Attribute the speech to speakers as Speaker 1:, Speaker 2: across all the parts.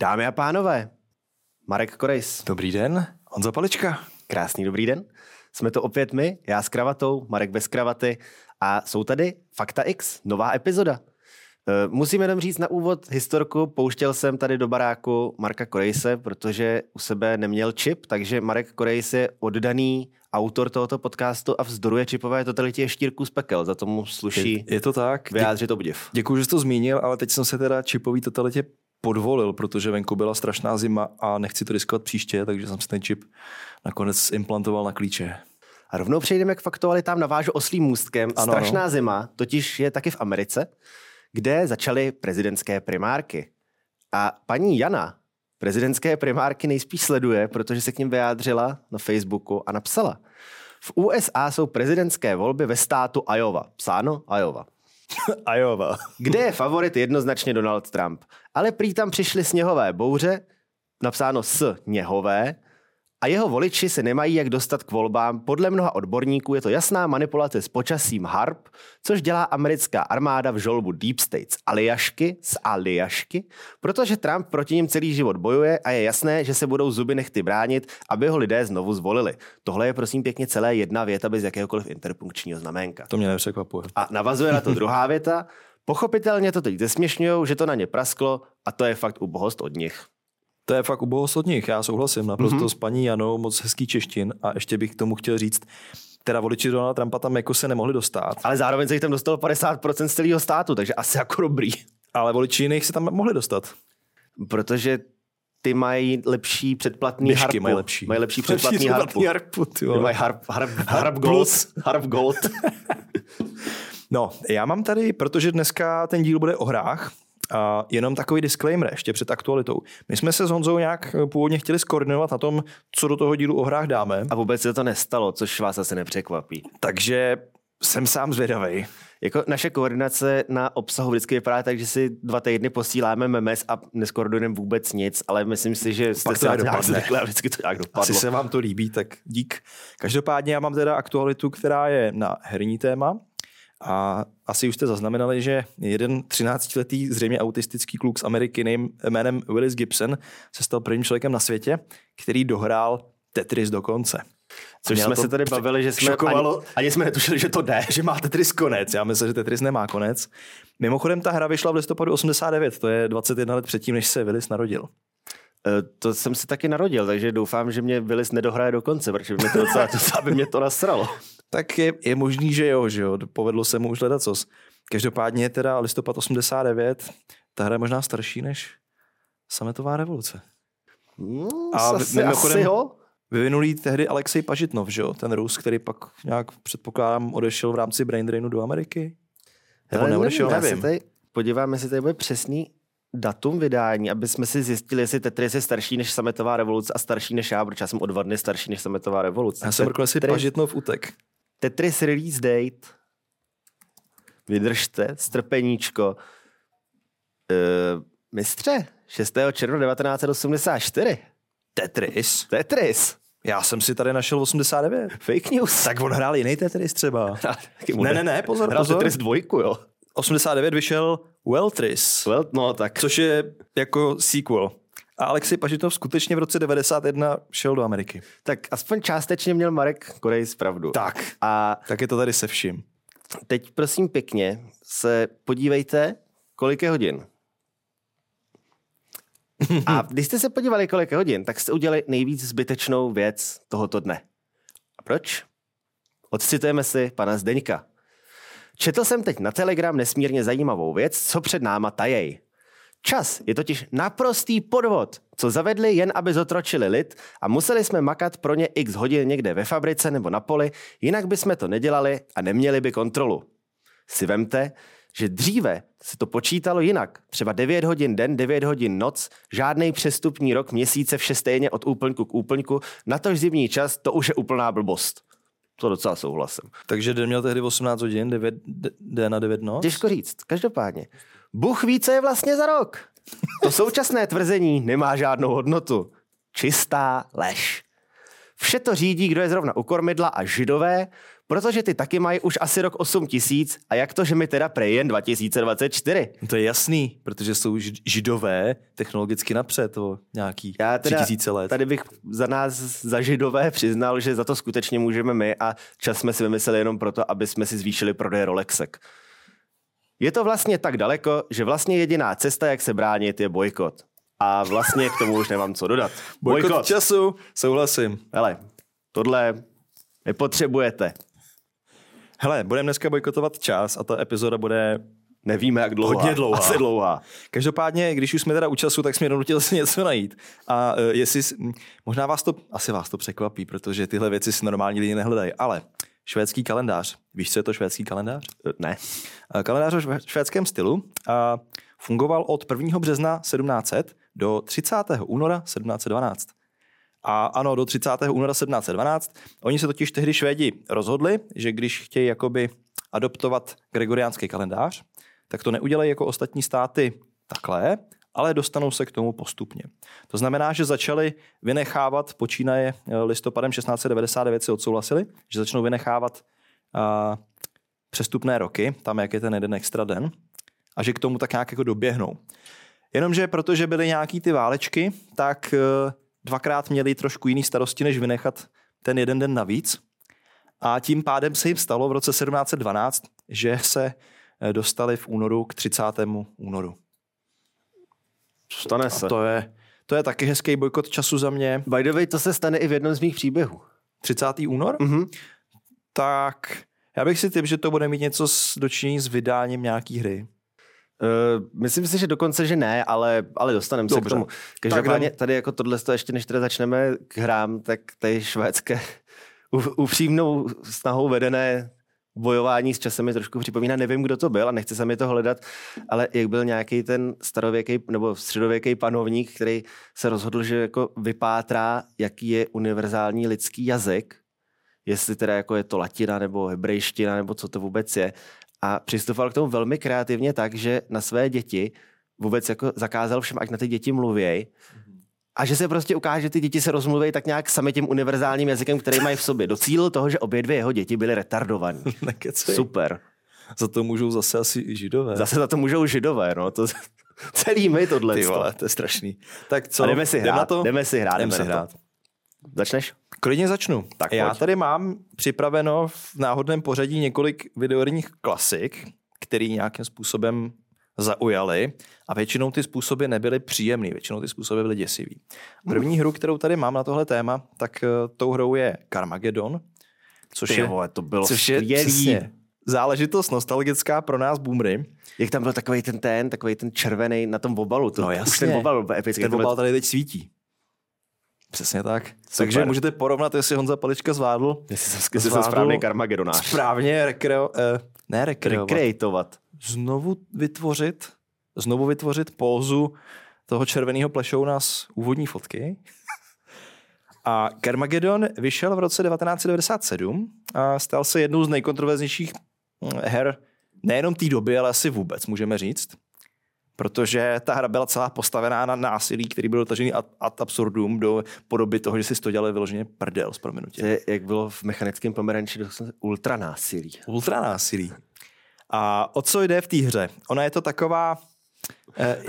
Speaker 1: Dámy a pánové, Marek Korejs.
Speaker 2: Dobrý den, Honza Palička.
Speaker 1: Krásný dobrý den. Jsme to opět my, já s kravatou, Marek bez kravaty a jsou tady Fakta X, nová epizoda. Eh, musím jenom říct na úvod historku, pouštěl jsem tady do baráku Marka Korejse, protože u sebe neměl čip, takže Marek Korejs je oddaný autor tohoto podcastu a vzdoruje čipové totalitě štírku z pekel. Za tomu sluší
Speaker 2: je, je to tak.
Speaker 1: vyjádřit obdiv.
Speaker 2: Děkuji, že jsi to zmínil, ale teď jsem se teda čipový totalitě podvolil, protože venku byla strašná zima a nechci to riskovat příště, takže jsem si ten čip nakonec implantoval na klíče.
Speaker 1: A rovnou přejdeme k faktualitám, navážu oslým můstkem. Ano, Strašná ano. zima totiž je taky v Americe, kde začaly prezidentské primárky. A paní Jana prezidentské primárky nejspíš sleduje, protože se k ním vyjádřila na Facebooku a napsala. V USA jsou prezidentské volby ve státu Iowa. Psáno Iowa.
Speaker 2: Iowa.
Speaker 1: kde je favorit jednoznačně Donald Trump. Ale prý tam přišly sněhové bouře, napsáno s něhové, a jeho voliči se nemají jak dostat k volbám. Podle mnoha odborníků je to jasná manipulace s počasím HARP, což dělá americká armáda v žolbu Deep States Aliašky z Aliašky, protože Trump proti ním celý život bojuje a je jasné, že se budou zuby nechty bránit, aby ho lidé znovu zvolili. Tohle je prosím pěkně celé jedna věta bez jakéhokoliv interpunkčního znaménka.
Speaker 2: To mě nepřekvapuje.
Speaker 1: A navazuje na to druhá věta. Pochopitelně to teď zesměšňují, že to na ně prasklo a to je fakt ubohost od nich.
Speaker 2: To je fakt ubohost od nich, já souhlasím naprosto mm-hmm. s paní Janou, moc hezký češtin a ještě bych k tomu chtěl říct, teda voliči Donalda Trumpa tam jako se nemohli dostat.
Speaker 1: Ale zároveň se jich tam dostalo 50% z celého státu, takže asi jako dobrý.
Speaker 2: Ale voliči jiných se tam mohli dostat.
Speaker 1: Protože ty mají lepší předplatný
Speaker 2: Běžky
Speaker 1: harpu.
Speaker 2: mají lepší.
Speaker 1: Mají lepší předplatný harpu.
Speaker 2: harpu
Speaker 1: ty mají harp, harp, harp, harp gold. Harp gold.
Speaker 2: no, já mám tady, protože dneska ten díl bude o hrách, a jenom takový disclaimer ještě před aktualitou. My jsme se s Honzou nějak eh, původně chtěli skoordinovat na tom, co do toho dílu o hrách dáme.
Speaker 1: A vůbec se to nestalo, což vás asi nepřekvapí.
Speaker 2: Takže jsem sám zvědavý.
Speaker 1: Jako naše koordinace na obsahu vždycky vypadá tak, že si dva týdny posíláme memes a neskoordinujeme vůbec nic, ale myslím si, že jste
Speaker 2: se
Speaker 1: nějak zvykli a vždycky to nějak dopadlo.
Speaker 2: Asi se vám to líbí, tak dík. Každopádně já mám teda aktualitu, která je na herní téma, a asi už jste zaznamenali, že jeden 13-letý zřejmě autistický kluk z Ameriky jménem Willis Gibson se stal prvním člověkem na světě, který dohrál Tetris do konce.
Speaker 1: Což jsme se tady bavili, že jsme
Speaker 2: šokovalo,
Speaker 1: ani, ani jsme netušili, že to jde.
Speaker 2: Že má Tetris konec. Já myslím, že Tetris nemá konec. Mimochodem ta hra vyšla v listopadu 89, to je 21 let předtím, než se Willis narodil.
Speaker 1: E, to jsem si taky narodil, takže doufám, že mě Willis nedohraje do konce, protože by mě to docela, docela by mě to nasralo
Speaker 2: tak je, je možný, že jo, že jo, povedlo se mu už hledat cos. Každopádně je teda listopad 89, ta hra je možná starší než sametová revoluce.
Speaker 1: Mm, a asi, asi jo.
Speaker 2: Vyvinulý tehdy Alexej Pažitnov, že jo, ten Rus, který pak nějak předpokládám odešel v rámci Brain Drainu do Ameriky.
Speaker 1: Nebo neodešel, nevím. nevím. Tady podíváme, jestli tady bude přesný datum vydání, aby jsme si zjistili, jestli Tetris je starší než sametová revoluce a starší než já, protože já jsem o dva dny starší než sametová revoluce.
Speaker 2: Já jsem řekl, jestli Pažitnov utek.
Speaker 1: Tetris release date. Vydržte, strpeníčko. Uh, mistře, 6. června 1984.
Speaker 2: Tetris?
Speaker 1: Tetris.
Speaker 2: Já jsem si tady našel 89.
Speaker 1: Fake news.
Speaker 2: Tak on hrál jiný Tetris třeba. ne, ne, ne, pozor,
Speaker 1: hrál
Speaker 2: pozor.
Speaker 1: Tetris dvojku, jo.
Speaker 2: 89 vyšel Weltris.
Speaker 1: Well, no tak.
Speaker 2: Což je jako sequel. A Alexej Pažitov skutečně v roce 91 šel do Ameriky.
Speaker 1: Tak aspoň částečně měl Marek Korej pravdu.
Speaker 2: Tak. A tak je to tady se vším.
Speaker 1: Teď prosím pěkně se podívejte, kolik je hodin. A když jste se podívali, kolik je hodin, tak jste udělali nejvíc zbytečnou věc tohoto dne. A proč? Odcitujeme si pana Zdeňka. Četl jsem teď na Telegram nesmírně zajímavou věc, co před náma tajej. Čas je totiž naprostý podvod, co zavedli jen, aby zotročili lid a museli jsme makat pro ně x hodin někde ve fabrice nebo na poli, jinak bychom to nedělali a neměli by kontrolu. Si vemte, že dříve se to počítalo jinak. Třeba 9 hodin den, 9 hodin noc, žádný přestupní rok, měsíce, vše stejně od úplňku k úplňku, na tož zimní čas, to už je úplná blbost. To docela souhlasím.
Speaker 2: Takže den měl tehdy 18 hodin, 9 den na 9 noc?
Speaker 1: Těžko říct, každopádně. Bůh ví, co je vlastně za rok. To současné tvrzení nemá žádnou hodnotu. Čistá lež. Vše to řídí, kdo je zrovna u kormidla a židové, protože ty taky mají už asi rok 8 tisíc a jak to, že mi teda prej jen 2024?
Speaker 2: To je jasný, protože jsou židové technologicky napřed o nějaký
Speaker 1: Já teda
Speaker 2: tisíce let.
Speaker 1: tady bych za nás, za židové, přiznal, že za to skutečně můžeme my a čas jsme si vymysleli jenom proto, aby jsme si zvýšili prodej Rolexek. Je to vlastně tak daleko, že vlastně jediná cesta, jak se bránit, je bojkot. A vlastně k tomu už nemám co dodat.
Speaker 2: Bojkot času, souhlasím.
Speaker 1: Hele, tohle nepotřebujete.
Speaker 2: Hele, budeme dneska bojkotovat čas a ta epizoda bude
Speaker 1: Nevíme, jak dlouhá.
Speaker 2: Hodně dlouhá.
Speaker 1: Asi dlouhá.
Speaker 2: Každopádně, když už jsme teda u času, tak jsme donutil si něco najít. A uh, jestli, možná vás to, asi vás to překvapí, protože tyhle věci si normální lidi nehledají, ale švédský kalendář. Víš, co je to švédský kalendář?
Speaker 1: Ne.
Speaker 2: Eh, Kalendář švé- švédském stylu a fungoval od 1. března 1700 do 30. února 1712. A ano, do 30. února 1712. Oni se totiž tehdy Švédi rozhodli, že když chtějí jakoby adoptovat gregoriánský kalendář, tak to neudělají jako ostatní státy takhle, ale dostanou se k tomu postupně. To znamená, že začali vynechávat, počínaje eh, listopadem 1699 si odsouhlasili, že začnou vynechávat a, přestupné roky, tam jak je ten jeden extra den, a že k tomu tak nějak jako doběhnou. Jenomže protože byly nějaký ty válečky, tak eh, dvakrát měli trošku jiný starosti, než vynechat ten jeden den navíc. A tím pádem se jim stalo v roce 1712, že se eh, dostali v únoru k 30. únoru.
Speaker 1: Stane se.
Speaker 2: A to je, to je taky hezký bojkot času za mě.
Speaker 1: By the way, to se stane i v jednom z mých příběhů.
Speaker 2: 30. únor?
Speaker 1: Mhm.
Speaker 2: Tak já bych si typ, že to bude mít něco s dočinění s vydáním nějaký hry.
Speaker 1: Uh, myslím si, že dokonce, že ne, ale, ale dostaneme se k tomu. Každopádně tady jako tohle, ještě než teda začneme k hrám, tak tady švédské u- upřímnou snahou vedené bojování s časem mi trošku připomíná, nevím, kdo to byl a nechci se mi to hledat, ale jak byl nějaký ten starověký nebo středověký panovník, který se rozhodl, že jako vypátrá, jaký je univerzální lidský jazyk, jestli teda jako je to latina nebo hebrejština nebo co to vůbec je. A přistupoval k tomu velmi kreativně tak, že na své děti vůbec jako zakázal všem, ať na ty děti mluvěj. A že se prostě ukáže, že ty děti se rozmluví tak nějak sami tím univerzálním jazykem, který mají v sobě. Docílil toho, že obě dvě jeho děti byly retardovaní.
Speaker 2: Nekecej.
Speaker 1: Super.
Speaker 2: Za to můžou zase asi i židové.
Speaker 1: Zase za to můžou židové, no. To, celý my tohle.
Speaker 2: Ty vole, to je strašný. Tak co?
Speaker 1: A jdeme si hrát.
Speaker 2: na to?
Speaker 1: Jdeme si hrát.
Speaker 2: Jdeme
Speaker 1: jdeme
Speaker 2: si hrát.
Speaker 1: Začneš?
Speaker 2: Klidně začnu.
Speaker 1: Tak
Speaker 2: Já
Speaker 1: pojď.
Speaker 2: tady mám připraveno v náhodném pořadí několik videoherních klasik, který nějakým způsobem zaujaly a většinou ty způsoby nebyly příjemný, většinou ty způsoby byly děsivý. První hru, kterou tady mám na tohle téma, tak eh, tou hrou je Carmageddon, což
Speaker 1: Ty
Speaker 2: je,
Speaker 1: vole, to bylo
Speaker 2: což je přesně záležitost nostalgická pro nás boomery.
Speaker 1: Jak tam byl takový ten ten, takový ten červený na tom obalu. To,
Speaker 2: No
Speaker 1: Už
Speaker 2: jasně.
Speaker 1: ten obal byl epický.
Speaker 2: Ten obal tady teď svítí. Přesně tak. Takže můžete porovnat, jestli Honza Palička zvládl
Speaker 1: Jestli jsem, jestli jsem
Speaker 2: Zvládl
Speaker 1: správný karmagedonář.
Speaker 2: správně rekreo, eh, ne rekreovat,
Speaker 1: Rekreatovat.
Speaker 2: znovu vytvořit, znovu vytvořit pózu toho červeného plešouna z úvodní fotky. A Carmageddon vyšel v roce 1997 a stal se jednou z nejkontroverznějších hm, her nejenom té doby, ale asi vůbec, můžeme říct. Protože ta hra byla celá postavená na násilí, který byl dotažený ad, ad absurdum do podoby toho, že si to dělali vyloženě prdel z
Speaker 1: To
Speaker 2: prominutím.
Speaker 1: jak bylo v mechanickém pomeranči, ultra násilí.
Speaker 2: Ultra násilí. A o co jde v té hře? Ona je to taková... Eh,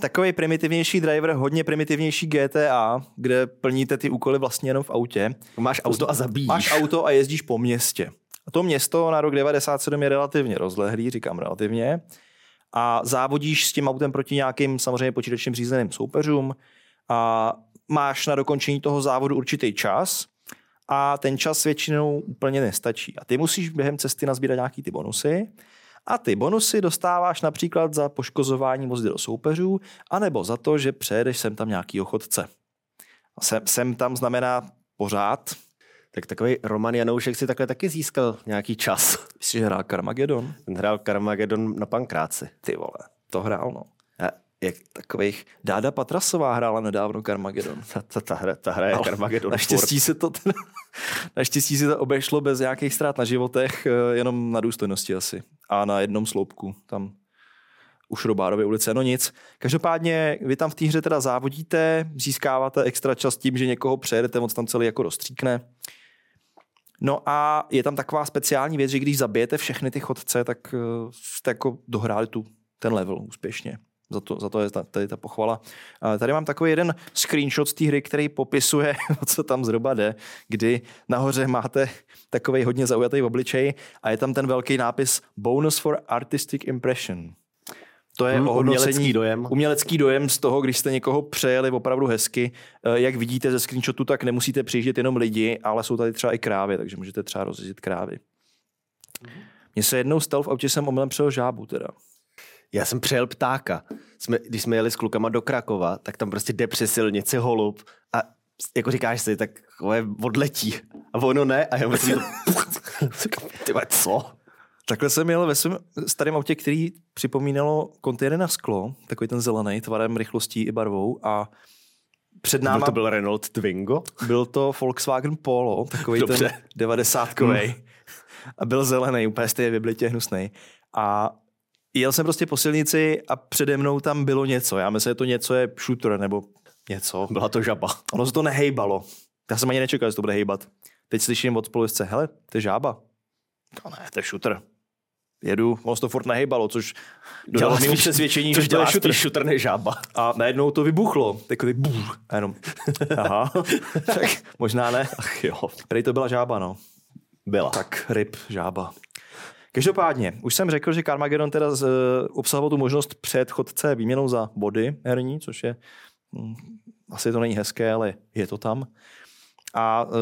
Speaker 2: takový primitivnější driver, hodně primitivnější GTA, kde plníte ty úkoly vlastně jenom v autě.
Speaker 1: Máš auto a zabíjíš.
Speaker 2: Máš auto a jezdíš po městě. A to město na rok 97 je relativně rozlehlý, říkám relativně. A závodíš s tím autem proti nějakým samozřejmě počítačem řízeným soupeřům a máš na dokončení toho závodu určitý čas a ten čas většinou úplně nestačí. A ty musíš během cesty nazbírat nějaký ty bonusy a ty bonusy dostáváš například za poškozování vozidel soupeřů anebo za to, že přejedeš sem tam nějaký chodce. A sem, sem tam znamená pořád,
Speaker 1: Tak takový Roman Janoušek si takhle taky získal nějaký čas.
Speaker 2: Myslíš, že hrál Carmageddon?
Speaker 1: Ten hrál Carmageddon na pankráci.
Speaker 2: Ty vole, to hrál, no.
Speaker 1: A jak
Speaker 2: Takových. Dáda Patrasová hrála nedávno Carmageddon.
Speaker 1: ta, ta, ta, hra, ta hra je
Speaker 2: Ale
Speaker 1: Carmageddon.
Speaker 2: Naštěstí se to ten, naštěstí se to obešlo bez nějakých ztrát na životech, eh, jenom na důstojnosti asi. A na jednom sloupku, tam u Šrobárovy ulice, no nic. Každopádně vy tam v té hře teda závodíte, získáváte extra čas tím, že někoho přejedete, moc tam celý jako rozstříkne. No a je tam taková speciální věc, že když zabijete všechny ty chodce, tak eh, jste jako dohráli tu, ten level úspěšně. Za to, za to je ta, tady ta pochvala. Tady mám takový jeden screenshot z té hry, který popisuje, co tam zhruba jde, kdy nahoře máte takový hodně zaujatý obličej a je tam ten velký nápis Bonus for Artistic Impression. To je
Speaker 1: Hmm,
Speaker 2: ohodnocení,
Speaker 1: umělecký dojem.
Speaker 2: umělecký dojem z toho, když jste někoho přejeli opravdu hezky. Eh, Jak vidíte ze screenshotu, tak nemusíte přijíždět jenom lidi, ale jsou tady třeba i krávy, takže můžete třeba rozjezdit krávy. Mně se jednou stalo v autě, jsem omylem přejel žábu teda.
Speaker 1: Já jsem přejel ptáka. Jsme, když jsme jeli s klukama do Krakova, tak tam prostě jde přes silnici holub a jako říkáš si, tak je odletí. A ono ne a já myslím, ty vole, co?
Speaker 2: Takhle jsem jel ve svém starém autě, který připomínalo kontejner na sklo, takový ten zelený, tvarem, rychlostí i barvou a před náma
Speaker 1: Náma... to byl Renault Twingo?
Speaker 2: byl to Volkswagen Polo, takový ten
Speaker 1: Dobře.
Speaker 2: 90 A byl zelený, úplně stejně vyblitě hnusný. A jel jsem prostě po silnici a přede mnou tam bylo něco. Já myslím, že to něco je shooter nebo něco.
Speaker 1: Byla to žaba.
Speaker 2: Ono se to nehejbalo. Já jsem ani nečekal, že to bude hejbat. Teď slyším od spolujezdce, hele, to je žába. To ne, to je shooter. Jedu, ono to furt nehejbalo, což
Speaker 1: Dělá
Speaker 2: mi přesvědčení,
Speaker 1: což
Speaker 2: že
Speaker 1: dělá spíš šutr než žába.
Speaker 2: A najednou to vybuchlo. Takový bůh. A jenom, aha, tak možná ne.
Speaker 1: Ach jo.
Speaker 2: Prej to byla žába, no.
Speaker 1: Byla.
Speaker 2: Tak ryb, žába. Každopádně, už jsem řekl, že Carmageddon teda z, eh, obsahoval tu možnost předchodce výměnou za body herní, což je, hm, asi to není hezké, ale je to tam. A uh,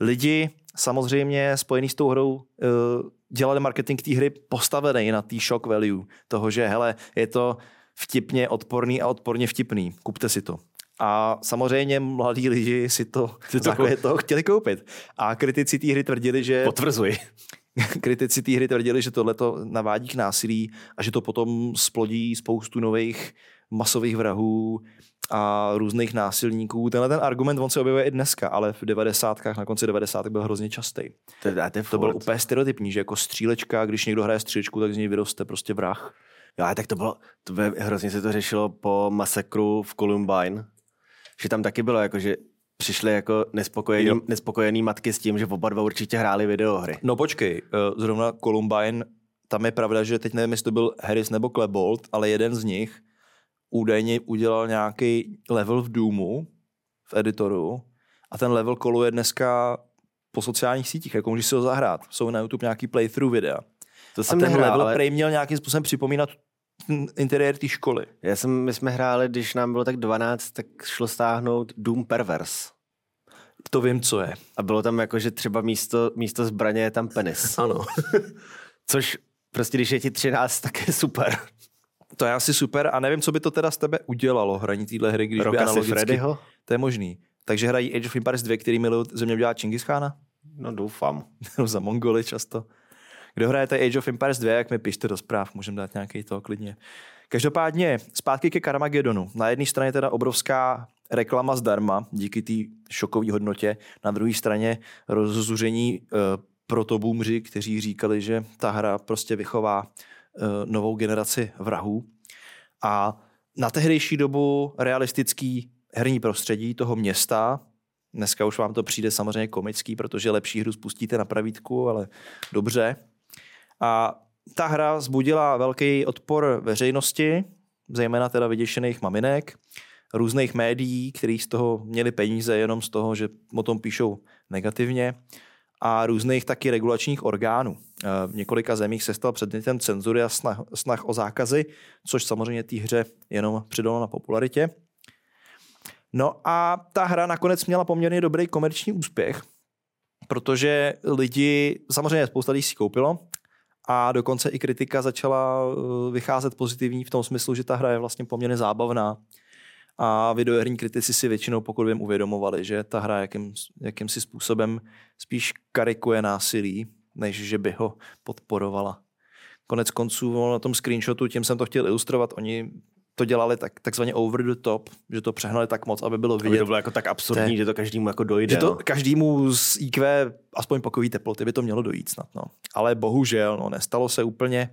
Speaker 2: lidi samozřejmě spojený s tou hrou uh, dělali marketing té hry postavený na tý shock value, toho, že hele, je to vtipně odporný a odporně vtipný, kupte si to. A samozřejmě mladí lidi si to,
Speaker 1: Si to
Speaker 2: základě toho chtěli koupit. A kritici té hry tvrdili, že
Speaker 1: Potvrzuji.
Speaker 2: kritici té hry tvrdili, že tohle to navádí k násilí a že to potom splodí spoustu nových masových vrahů a různých násilníků. Tenhle ten argument on se objevuje i dneska, ale v 90. na konci 90. byl hrozně častý.
Speaker 1: To, to,
Speaker 2: To bylo úplně stereotypní, že jako střílečka, když někdo hraje střílečku, tak z něj vyroste prostě vrah.
Speaker 1: Jo, tak to bylo, to bylo, hrozně se to řešilo po masakru v Columbine, že tam taky bylo jako, že přišly jako nespokojený,
Speaker 2: Jo.
Speaker 1: nespokojený matky s tím, že oba dva určitě hráli videohry.
Speaker 2: No počkej, eh, zrovna Columbine, tam je pravda, že teď nevím, jestli to byl Harris nebo Klebold, ale jeden z nich údajně udělal nějaký level v Doomu, v editoru, a ten level koluje dneska po sociálních sítích, jako můžeš si ho zahrát. Jsou na YouTube nějaký playthrough videa.
Speaker 1: To
Speaker 2: A
Speaker 1: jsem
Speaker 2: ten
Speaker 1: nehrál,
Speaker 2: level
Speaker 1: ale
Speaker 2: prej měl nějakým způsobem připomínat ten interiér té školy.
Speaker 1: já jsem, my jsme hráli, když nám bylo tak 12, tak šlo stáhnout Doom Perverse.
Speaker 2: To vím, co je.
Speaker 1: A bylo tam jako, že třeba místo, místo zbraně je tam penis.
Speaker 2: Ano.
Speaker 1: Což prostě, když je ti 13, tak je super.
Speaker 2: To je asi super a nevím, co by to teda z tebe udělalo, hraní téhle hry, když by
Speaker 1: Roka si
Speaker 2: analogicky...
Speaker 1: Freddyho?
Speaker 2: To je možný. Takže hrají Age of Empires 2, který milují země dělá Čingis Khána?
Speaker 1: No doufám.
Speaker 2: Za Mongoly často. Kdo hrajete Age of Empires 2, jak mi pište do zpráv, můžeme dát nějaký to klidně. Každopádně zpátky ke Carmagedonu. Na jedné straně teda obrovská reklama zdarma díky té šokové hodnotě, na druhé straně rozzuření uh, protoboomři, kteří říkali, že ta hra prostě vychová novou generaci vrahů. A na tehdejší dobu realistický herní prostředí toho města, dneska už vám to přijde samozřejmě komický, protože lepší hru spustíte na pravítku, ale dobře. A ta hra zbudila velký odpor veřejnosti, zejména teda vyděšených maminek, různých médií, kteří z toho měli peníze jenom z toho, že o tom píšou negativně a různých taky regulačních orgánů. Eh, V několika zemích se stal předmětem cenzury a snah, snah o zákazy, což samozřejmě té hře jenom přidalo na popularitě. No a ta hra nakonec měla poměrně dobrý komerční úspěch, protože lidi, samozřejmě spousta lidí si koupilo a dokonce i kritika začala eh, vycházet pozitivní v tom smyslu, že ta hra je vlastně poměrně zábavná a videoherní kritici si většinou, pokud vím, uvědomovali, že ta hra jakým, jakýmsi způsobem spíš karikuje násilí, než že by ho podporovala. Konec konců na tom screenshotu, tím jsem to chtěl ilustrovat, oni to dělali tak, takzvaně over the top, že to přehnali tak moc, aby bylo
Speaker 1: Aby
Speaker 2: vidět,
Speaker 1: to bylo jako tak absurdní,
Speaker 2: To je-
Speaker 1: že to každému jako dojde.
Speaker 2: že to
Speaker 1: no.
Speaker 2: každému z IQ aspoň pokojové teploty by to mělo dojít snad. No. Ale bohužel, no, nestalo se úplně.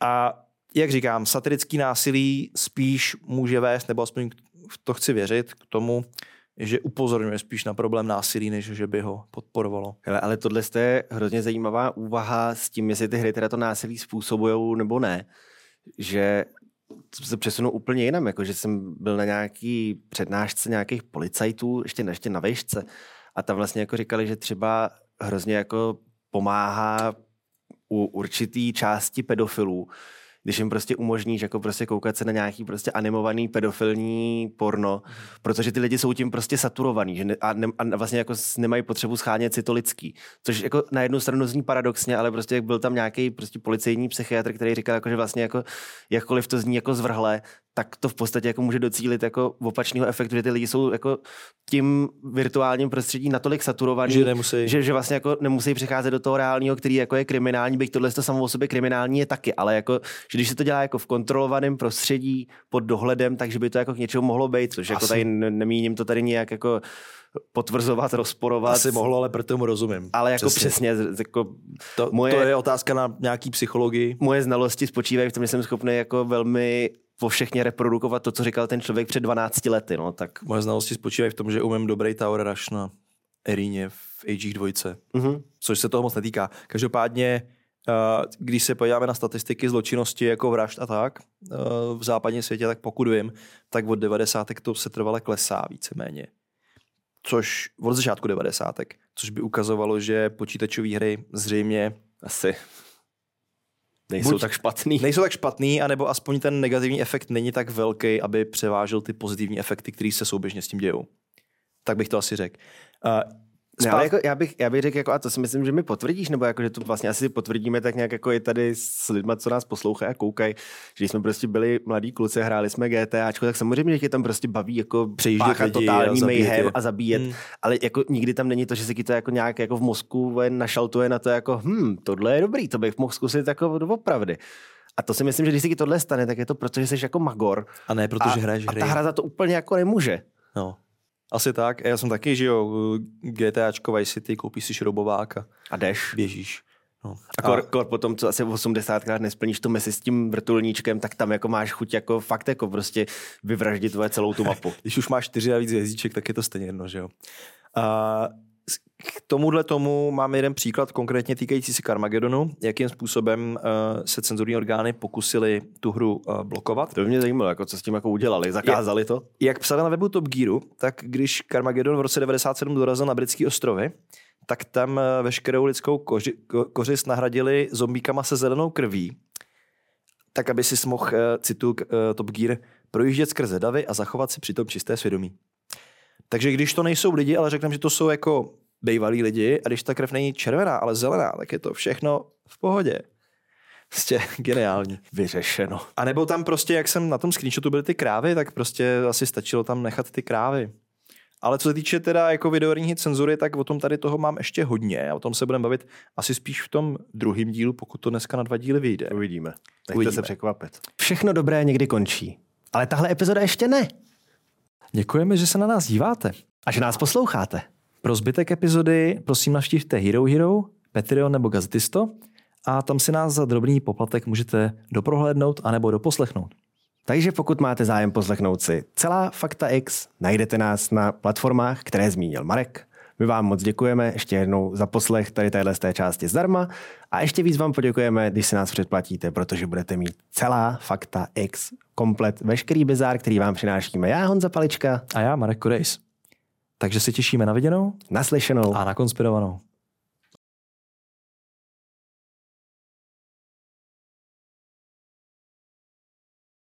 Speaker 2: A jak říkám, satirický násilí spíš může vést, nebo aspoň to chci věřit, k tomu, že upozorňuje spíš na problém násilí, než že by ho podporovalo.
Speaker 1: Hele, ale tohle je hrozně zajímavá úvaha s tím, jestli ty hry teda to násilí způsobují nebo ne. Že se přesunu úplně jinam, jako že jsem byl na nějaký přednášce nějakých policajtů, ještě, ještě na vejšce, a tam vlastně jako říkali, že třeba hrozně jako pomáhá u určitý části pedofilů, když jim prostě umožníš jako prostě koukat se na nějaký prostě animovaný pedofilní porno, protože ty lidi jsou tím prostě saturovaný že ne, a, ne, a vlastně jako nemají potřebu schánět si to lidský. Což jako na jednu stranu zní paradoxně, ale prostě jak byl tam nějaký prostě policejní psychiatr, který říkal, jako, že vlastně jako jakkoliv to zní jako zvrhle, tak to v podstatě jako může docílit jako opačného efektu, že ty lidi jsou jako tím virtuálním prostředí natolik saturovaný,
Speaker 2: že, nemusí.
Speaker 1: že, že vlastně jako nemusí přicházet do toho reálního, který jako je kriminální, byť tohle to samo o sobě kriminální je taky, ale jako, že když se to dělá jako v kontrolovaném prostředí pod dohledem, takže by to jako k něčemu mohlo být, což jako tady nemíním to tady nějak jako potvrzovat, rozporovat.
Speaker 2: Asi mohlo, ale proto tomu rozumím.
Speaker 1: Ale jako přesně. přesně jako
Speaker 2: to, moje, to je otázka na nějaký psychologii.
Speaker 1: Moje znalosti spočívají v tom, že jsem schopný jako velmi všechně reprodukovat to, co říkal ten člověk před 12 lety. No, tak...
Speaker 2: Moje znalosti spočívají v tom, že umím dobrý tower rush na Eríně v Age 2, mm-hmm. což se toho moc netýká. Každopádně, eh, když se podíváme na statistiky zločinnosti jako vražd a tak eh, v západním světě, tak pokud vím, tak od 90. to se trvale klesá víceméně. Což od začátku 90. Což by ukazovalo, že počítačové hry zřejmě
Speaker 1: asi nejsou Buď tak špatný.
Speaker 2: Nejsou tak špatný, anebo aspoň ten negativní efekt není tak velký, aby převážel ty pozitivní efekty, které se souběžně s tím dějou. Tak bych to asi řekl. Uh,
Speaker 1: ne, ale jako, já, bych, já bych řekl, jako, a to si myslím, že mi potvrdíš, nebo jako, že to vlastně asi potvrdíme tak nějak jako je tady s lidmi, co nás poslouchají a koukají, že jsme prostě byli mladí kluci, hráli jsme GTAčko, tak samozřejmě, že tě tam prostě baví jako přejíždět totální mayhem a zabíjet, hmm. ale jako nikdy tam není to, že se ti to jako nějak jako v mozku našaltuje na to jako, hm, tohle je dobrý, to bych mohl zkusit jako opravdy. A to si myslím, že když se ti tohle stane, tak je to proto, že jsi jako magor.
Speaker 2: A ne, protože hraješ
Speaker 1: hry. A ta hra za to úplně jako nemůže.
Speaker 2: No. Asi tak. Já jsem taky, že jo, GTAčko Vice City, koupíš si šroubováka.
Speaker 1: A jdeš.
Speaker 2: Běžíš.
Speaker 1: No. A kor, kor potom, co asi 80krát nesplníš tu mesi s tím vrtulníčkem, tak tam jako máš chuť jako fakt jako prostě vyvraždit tvoje celou tu mapu.
Speaker 2: Když už máš čtyři a víc hvězdiček, tak je to stejně jedno, že jo. A k tomuhle tomu mám jeden příklad konkrétně týkající se Carmagedonu, jakým způsobem uh, se cenzurní orgány pokusili tu hru uh, blokovat.
Speaker 1: To by mě zajímalo, jako co s tím jako udělali, zakázali to?
Speaker 2: Jak psali na webu Top Gearu, tak když Carmageddon v roce 97 dorazil na britské ostrovy, tak tam uh, veškerou lidskou koři, ko, kořist nahradili zombíkama se zelenou krví, tak aby si mohl, uh, citu uh, Top Gear, projíždět skrze davy a zachovat si přitom čisté svědomí. Takže když to nejsou lidi, ale řekneme, že to jsou jako bývalí lidi a když ta krev není červená, ale zelená, tak je to všechno v pohodě. Prostě geniální.
Speaker 1: Vyřešeno.
Speaker 2: A nebo tam prostě, jak jsem na tom screenshotu byly ty krávy, tak prostě asi stačilo tam nechat ty krávy. Ale co se týče teda jako videoherní cenzury, tak o tom tady toho mám ještě hodně a o tom se budeme bavit asi spíš v tom druhém dílu, pokud to dneska na dva díly vyjde.
Speaker 1: Uvidíme. Nechte Uvidíme. se překvapit. Všechno dobré někdy končí. Ale tahle epizoda ještě ne.
Speaker 2: Děkujeme, že se na nás díváte.
Speaker 1: A že nás posloucháte.
Speaker 2: Pro zbytek epizody prosím navštívte Hero Hero, Patreon nebo Gazetisto a tam si nás za drobný poplatek můžete doprohlédnout anebo doposlechnout.
Speaker 1: Takže pokud máte zájem poslechnout si celá Fakta X, najdete nás na platformách, které zmínil Marek. My vám moc děkujeme ještě jednou za poslech tady téhle z té části zdarma a ještě víc vám poděkujeme, když si nás předplatíte, protože budete mít celá Fakta X komplet, veškerý bizár, který vám přinášíme já, Honza Palička.
Speaker 2: A já, Marek Kodejs. Takže se těšíme na viděnou,
Speaker 1: naslyšenou
Speaker 2: a na konspirovanou.